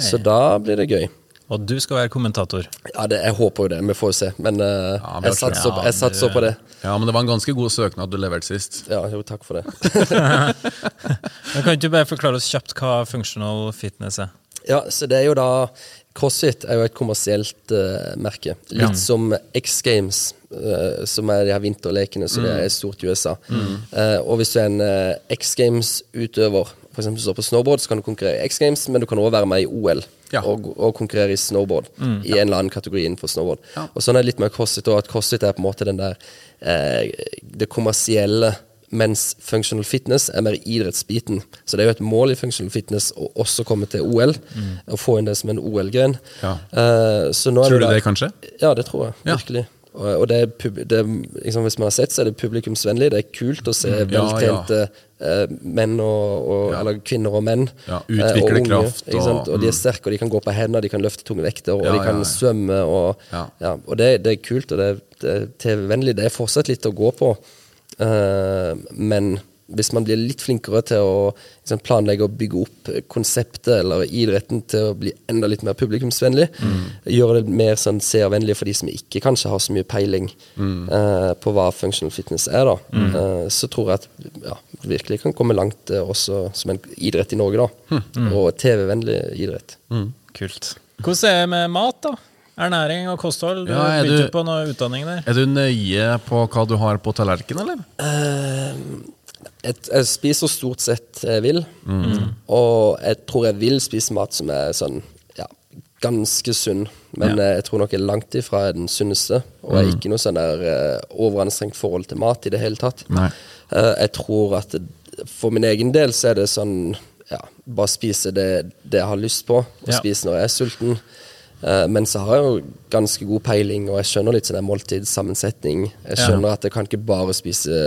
Så da blir det gøy. Og du skal være kommentator. Ja, det, jeg håper jo det. Vi får jo se. Men uh, Ja, jeg satser, jeg satser på det. Ja, men det var en ganske god søknad du leverte sist. Ja, jo, takk for det. Kan ikke du bare forklare oss kjapt hva functional fitness er? Ja, så det er jo da CrossFit er jo et kommersielt uh, merke. Litt som X Games, uh, som er de her vinterlekene, så det er stort i USA. Eh, og hvis du er en uh, X Games-utøver, f.eks. står på snowboard, så kan du konkurrere i X Games, men du kan òg være med i OL. Ja. Og, og konkurrere i snowboard. I en eller annen kategori innenfor snowboard. Og sånn er det litt med CrossFit òg, at CrossFit er på en måte den der eh, det kommersielle mens functional fitness er mer idrettsbiten. Så det er jo et mål i functional fitness å også komme til OL. Og få inn det som en OL-gren. Ja. Eh, er Tror du det, det, kanskje? Ja, det tror jeg. Ja. Virkelig. Og, og det er, det liksom, Hvis man har sett, så er det publikumsvennlig. Det er kult å se Ja, veltrente eh, menn og, og Eller kvinner og menn. Ja, eh, utvikle og kraft og- Og de er sterke, og de kan gå på hendene, de kan løfte tunge vekter, og Ja, de kan ja, ja. svømme. Og, Ja. ja, og det, det er kult, og det, det er TV-vennlig. Det er fortsatt litt å gå på. uh, men hvis man blir litt flinkere til å liksom, planlegge og bygge opp konseptet eller idretten til å bli enda litt mer publikumsvennlig, gjøre det mer sånn seervennlig for de som ikke kanskje har så mye peiling eh, på hva functional fitness er, da, eh, så tror jeg at ja, virkelig kan komme langt eh, også som en idrett i Norge, da. Og TV-vennlig idrett. Kult. Hvordan er det med mat, da? Ernæring og kosthold? Du Ja, er begynte på noe utdanning der. Er du nøye på hva du har på tallerkenen, eller? Eh, jeg, jeg spiser stort sett jeg vil. Og jeg tror jeg vil spise mat som er sånn ja, ganske sunn. Men ja. jeg tror nok jeg er langt ifra er den sunneste. Og jeg er ikke noe sånn der uh, overanstrengt forhold til mat i det hele tatt. Eh, jeg tror at for min egen del så er det sånn ja, bare spise det, det jeg har lyst på, og Ja. spise når jeg er sulten. Eh, men så har jeg jo ganske god peiling, og jeg skjønner litt sånn måltidssammensetning. Jeg skjønner at jeg kan ikke bare spise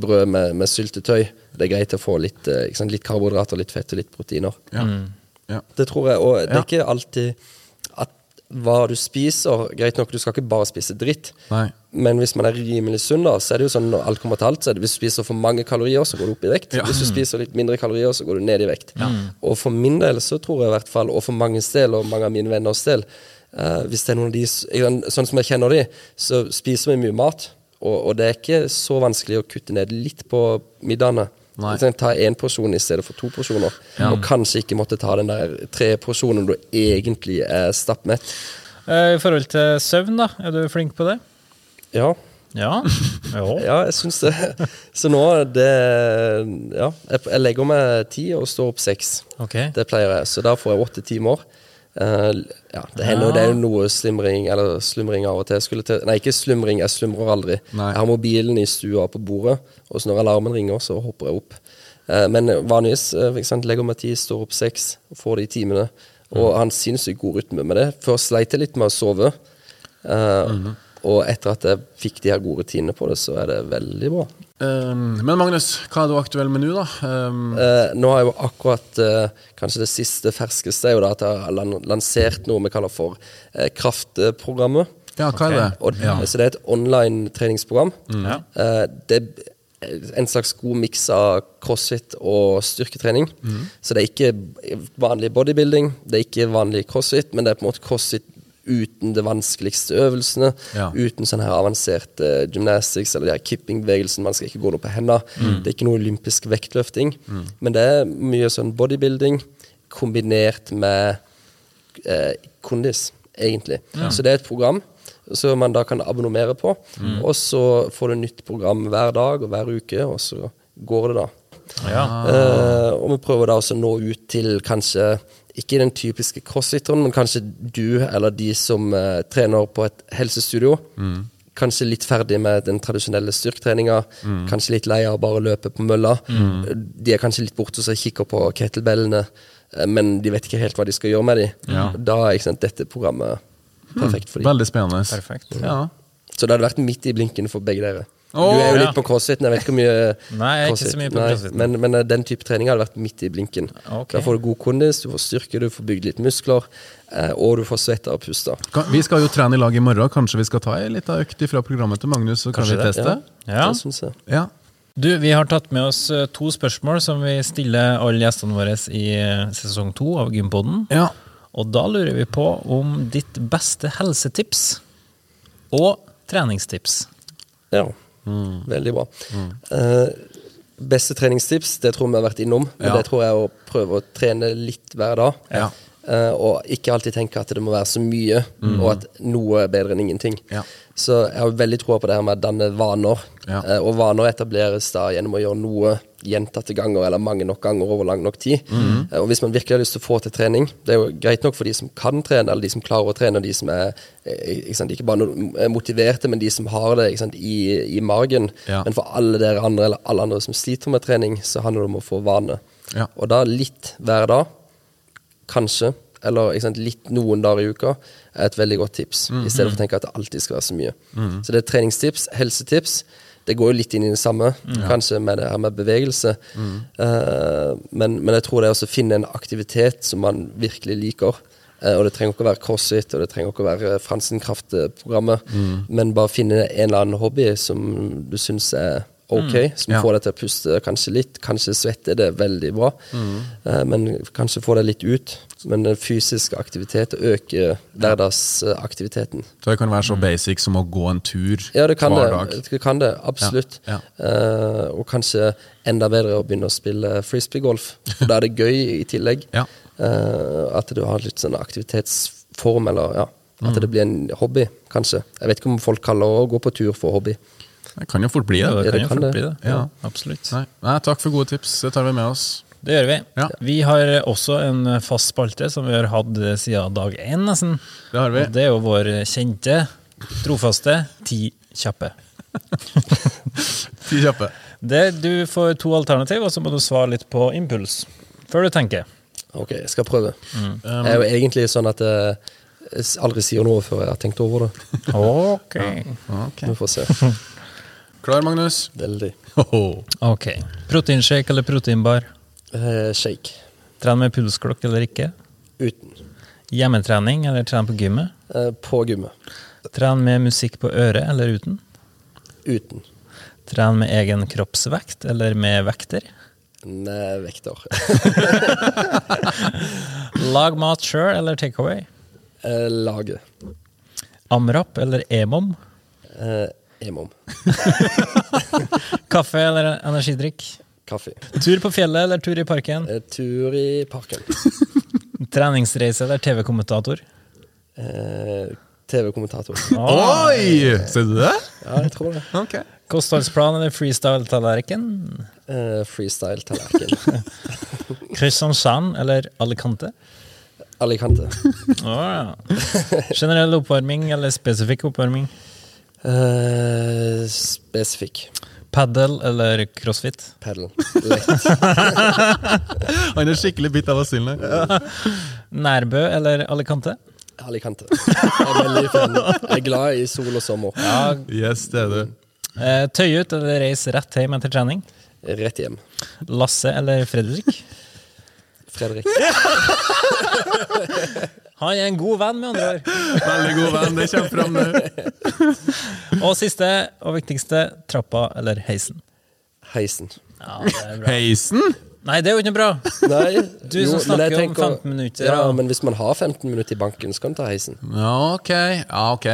brød med, med syltetøy. Det er greit å få litt, eh, ikke sant, litt karbohydrater, litt fett og litt proteiner. Ja. ja. Det tror jeg, og det er ikke alltid hva du spiser Greit nok, du skal ikke bare spise dritt. Nei. Men hvis man er rimelig sunn, da, så er det jo sånn når alt kommer til alt, så er det hvis du spiser for mange kalorier, så går du opp i vekt. Ja. Hvis du spiser litt mindre kalorier, så går du ned i vekt. Og for min del så tror jeg i hvert fall, og for manges del, og mange av mine venners del, uh, hvis det er noen av de Sånn som jeg kjenner de, så spiser vi mye mat. Og, og det er ikke så vanskelig å kutte ned litt på middagene. Ta én porsjon i stedet for to porsjoner. Og kanskje ikke måtte ta den der tre porsjonen du egentlig er stappmett. Eh, I forhold til søvn, da? Er du flink på det? Ja, Ja. Ja, jeg syns det. Så nå det Ja, jeg legger meg ti og står opp seks. Okay. Det pleier jeg. Så da får jeg åtte timer. Eh, ja, det hender jo det er jo noe slumring eller slumring av og til. Skulle til. Nei, ikke slumring, jeg slumrer aldri. Nei. Jeg har mobilen i stua på bordet, og så når alarmen ringer, så hopper jeg opp. Uh, men vanligvis uh, for eksempel, legger meg ti, står opp seks, får de timene. Og han en sinnssykt god rytme med det. Først sleit jeg litt med å sove. Eh, Og etter at jeg fikk de her gode rutinene på det, så er det veldig bra. Um, men Magnus, hva er du aktuell med nå, da? Um, uh, nå har jeg jo akkurat uh, Kanskje det siste ferskeste er jo da at jeg har lansert noe vi kaller for uh, Kraftprogrammet. ja, hva er det? Og, Så det er et online treningsprogram. Ja. Eh, det er en slags god miks av crossfit og styrketrening. Så det er ikke vanlig bodybuilding, det er ikke vanlig crossfit, men det er på en måte crossfit uten de vanskeligste øvelsene. Ja. Uten sånn her avansert uh, gymnastics eller de her kipping-bevegelsen. Man skal ikke gå noe på hendene. Det er ikke noe olympisk vektløfting. Men det er mye sånn bodybuilding kombinert med eh, kondis, egentlig. Så det er et program som man da kan abonnere på. Og så får du nytt program hver dag og hver uke, og så går det, da. Ja. Eh, og vi prøver da også å nå ut til kanskje ikke den typiske crossfitteren, men kanskje du eller de som uh, trener på et helsestudio. Kanskje litt ferdig med den tradisjonelle styrketreninga. Kanskje litt lei av å bare løpe på mølla. De er kanskje litt borte og så kikker på kettlebellene. eh, men de vet ikke helt hva de skal gjøre med dem. Ja. Da er ikke sant, dette programmet perfekt for dem. Veldig spennende. Perfekt. Ja. Så det hadde vært midt i blinken for begge dere. Åh, du er jo ja. litt på crossfiten. Jeg vet ikke hvor mye Nei, jeg er ikke så mye på nei, crossfiten. Men, men eh, den type trening hadde vært midt i blinken. Okay. Da får du god kondis, du får styrke, du får bygd litt muskler, eh, og du får svetta og pusta. Vi skal jo trene i lag i morgen. Kanskje vi skal ta ei lita økt fra programmet til Magnus, så kan Kanskje vi det, teste? Ja. Det syns jeg. Ja. Du, vi har tatt med oss eh, to spørsmål som vi stiller alle gjestene våre i sesong to av Gympodden. ja. Og da lurer vi på om ditt beste helsetips og treningstips. Ja. Veldig bra. Eh, beste treningstips, det tror vi har vært innom. Men Ja. det tror jeg er å prøve å trene litt hver dag. Ja. Eh, og ikke alltid tenke at det må være så mye, og at noe er bedre enn ingenting. Ja. Så jeg har veldig troa på det her med å danne vaner. Ja. Uh, og vaner etableres da gjennom å gjøre noe gjentatte ganger, eller mange nok ganger over lang nok tid. Eh, og hvis man virkelig har lyst til å få til trening Det er jo greit nok for de som kan trene, eller de som klarer å trene, og de som er ikke, sant, ikke bare er motiverte, men de som har det sant, i, i margen. Ja. Men for alle dere andre, eller alle andre som sliter med trening, så handler det om å få vane. Ja. Og da litt hver dag, kanskje, eller sant, litt noen dager i uka, er et veldig godt tips. I stedet for å tenke at det alltid skal være så mye. Så det er treningstips, helsetips. Det går jo litt inn i det samme, kanskje med det her med bevegelse. Uh, men, men jeg tror det er å finne en aktivitet som man virkelig liker. Eh, og det trenger ikke å være crossfit, og det trenger ikke å være Fransenkraft-programmet. Men bare finne en eller annen hobby som du syns er ok, som Ja. får deg til å puste kanskje litt. Kanskje svette, det er veldig bra. Eh, men kanskje få deg litt ut. Men fysisk aktivitet øker hverdagsaktiviteten. Så det kan være så basic som å gå en tur Ja, det kan hver det. dag. Det kan det, absolutt. Ja, Eh, og kanskje enda bedre å begynne å spille frisbeegolf. For da er det gøy i tillegg. Ja. Eh, at du har litt sånn aktivitetsform, eller ja. At Mm. det blir en hobby, kanskje. Jeg vet ikke om folk kaller å gå på tur for hobby. Det kan jo fort bli det. Ja, det Ja, kan det jo kan fort det. bli det. Ja. Absolutt. Nei. Nei, takk for gode tips. Det tar vi med oss. Det gjør vi. Ja. Vi har også en fast spalte som vi har hatt siden dag én, nesten. Det har vi. Og det er jo vår kjente, trofaste Ti kjappe. Ti kjappe. Det, du får to alternativ, og så må du svare litt på impuls. Før du tenker. Ok, jeg skal prøve. Mm. jeg er jo egentlig sånn at jeg aldri sier noe før jeg har tenkt over det. Ok. okay. Vi får se. Klar, Magnus? Veldig. Hoho. Ok. Proteinshake eller proteinbar? Eh, shake. Tren med pulsklokk eller ikke? Uten. Hjemmetrening eller tren på gymmet? Eh, på gymmet. Tren med musikk på øret eller uten? Uten. Tren med egen kroppsvekt eller med vekter? Nei, vekter. Lag mat sjøl eller takeaway? Eh, lage. Amrap eller emom? Eh, emom. Kaffe eller energidrikk? Kaffe. Tur på fjellet eller tur i parken? Eh, tur i parken. Treningsreise eller TV-kommentator? Eh, TV-kommentator. Oi! Ser du det? Ja, jeg tror det. Okay. Kostholdsplan eller freestyle-tallerken? Eh, Freestyle-tallerken. Kristiansand eller Alicante? Alicante. Oh, ja. Generell oppvarming eller spesifikk oppvarming? Eh, spesifikk. Padel eller crossfit? Lett. Han er skikkelig bitt av asylen her. Nærbø eller Alicante? Alicante. Jeg er veldig fan. Jeg er glad i sol og sommer. Yes, det er du. Eh, tøy ut eller reis rett hjem etter trening? Rett hjem. Lasse eller Fredrik? Fredrik. Han er en god venn, med andre ord. Veldig god venn, det kommer fram nå. Og siste og viktigste, trappa eller heisen? Heisen. Ja, det er bra. Heisen? Nei, det er jo ikke noe bra. Nei, Du som snakker om 15 minutter, Ja, ja. men hvis man har 15 minutter i banken, så kan du ta heisen. Ja, ok. Ja, ok.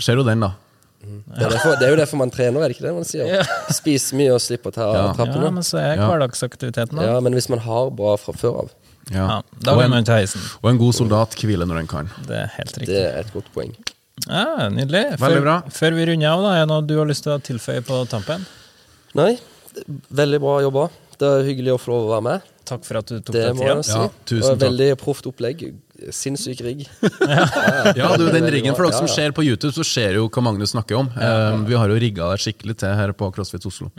Ser du den, da. Det er, derfor, det er jo derfor man trener, er det ikke det man sier? Ja. Spise mye og slippe å ta Ja. Ja, men så er hverdagsaktiviteten, da. Ja, men hvis man har bra fra før av, Ja. Ja, da og, man en, ta heisen. og en god soldat hviler når den kan. Det er helt det er et godt poeng. Ja, Nydelig. Veldig bra. Før vi runder av, da, er det noe du har lyst til å tilføye på tampen? Nei, veldig bra jobba. Det er hyggelig å få lov å være med. Takk for at du tok Det deg må tida. si. Ja, tusen Og takk. Veldig proft opplegg. Sinnssyk rigg. Ja, du, den riggen For dere som ser på YouTube, så ser jo hva Magnus snakker om. Eh, vi har jo rigga det skikkelig til her på CrossFit Oslo.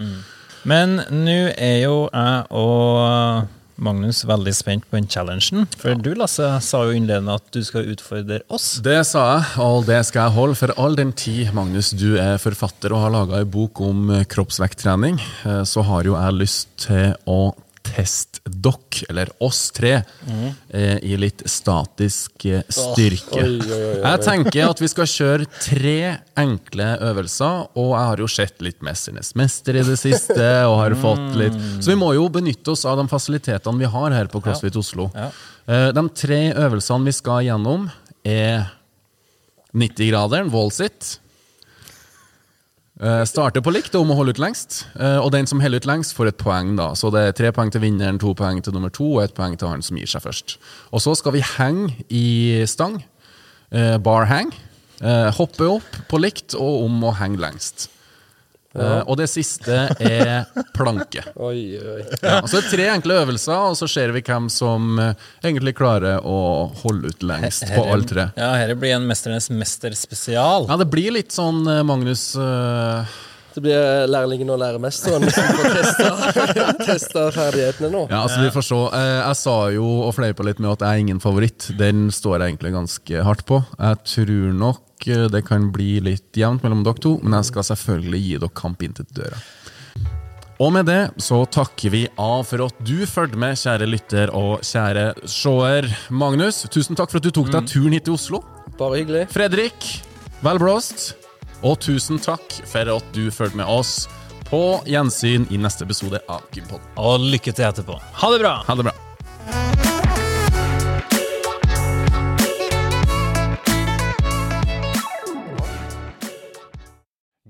Men nå er jo jeg og Magnus, veldig spent på den challengen. For du, Lasse, sa jo innledende at du skal utfordre oss. Det sa jeg, og det skal jeg holde. For all den tid, Magnus, du er forfatter og har laga ei bok om kroppsvekttrening, eh, så har jo jeg lyst til å teste dere, eller oss tre, eh, i litt statisk eh, styrke. Oh, oi, oi, oi. Jeg tenker at vi skal kjøre tre enkle øvelser, og jeg har jo sett litt 'Mesternes mester' i det siste, og har fått litt Så vi må jo benytte oss av de fasilitetene vi har her på CrossFit Oslo. Ja. Eh, De tre øvelsene vi skal gjennom, er 90-graderen, wall sit. Eh, starter på likt om å holde ut lengst. uh, og den som holder ut lengst, får et poeng. da Så det er tre poeng til vinneren, to poeng til nummer to og ett poeng til han som gir seg først. Og så skal vi henge i stang. Uh, bar hang. Hoppe opp på likt og om å henge lengst. Eh, og det siste er planke. Oi, oi. Ja, så det er tre enkle øvelser, og så ser vi hvem som eh, egentlig klarer å holde ut lengst på alle tre. Ja, Dette blir en Mesternes mester spesial. Ja, det blir litt sånn, eh, Magnus uh... Det blir lærlingen og læremesteren som får testa, testa ferdighetene nå. Ja, altså vi får se. Uh, Jeg sa jo og fleipa litt med at jeg er ingen favoritt. Den står jeg egentlig ganske hardt på. Jeg tror nok det kan bli litt jevnt mellom dere to, men jeg skal selvfølgelig gi dere kamp inn til døra. Og med det så takker vi av for at du fulgte med, kjære lytter og kjære seer. Magnus, tusen takk for at du tok deg turen hit til Oslo. Bare hyggelig. Fredrik, vel blåst. Og tusen takk for at du fulgte med oss på gjensyn i neste episode av Gympod. Og lykke til etterpå. Ha det bra! Ha det bra.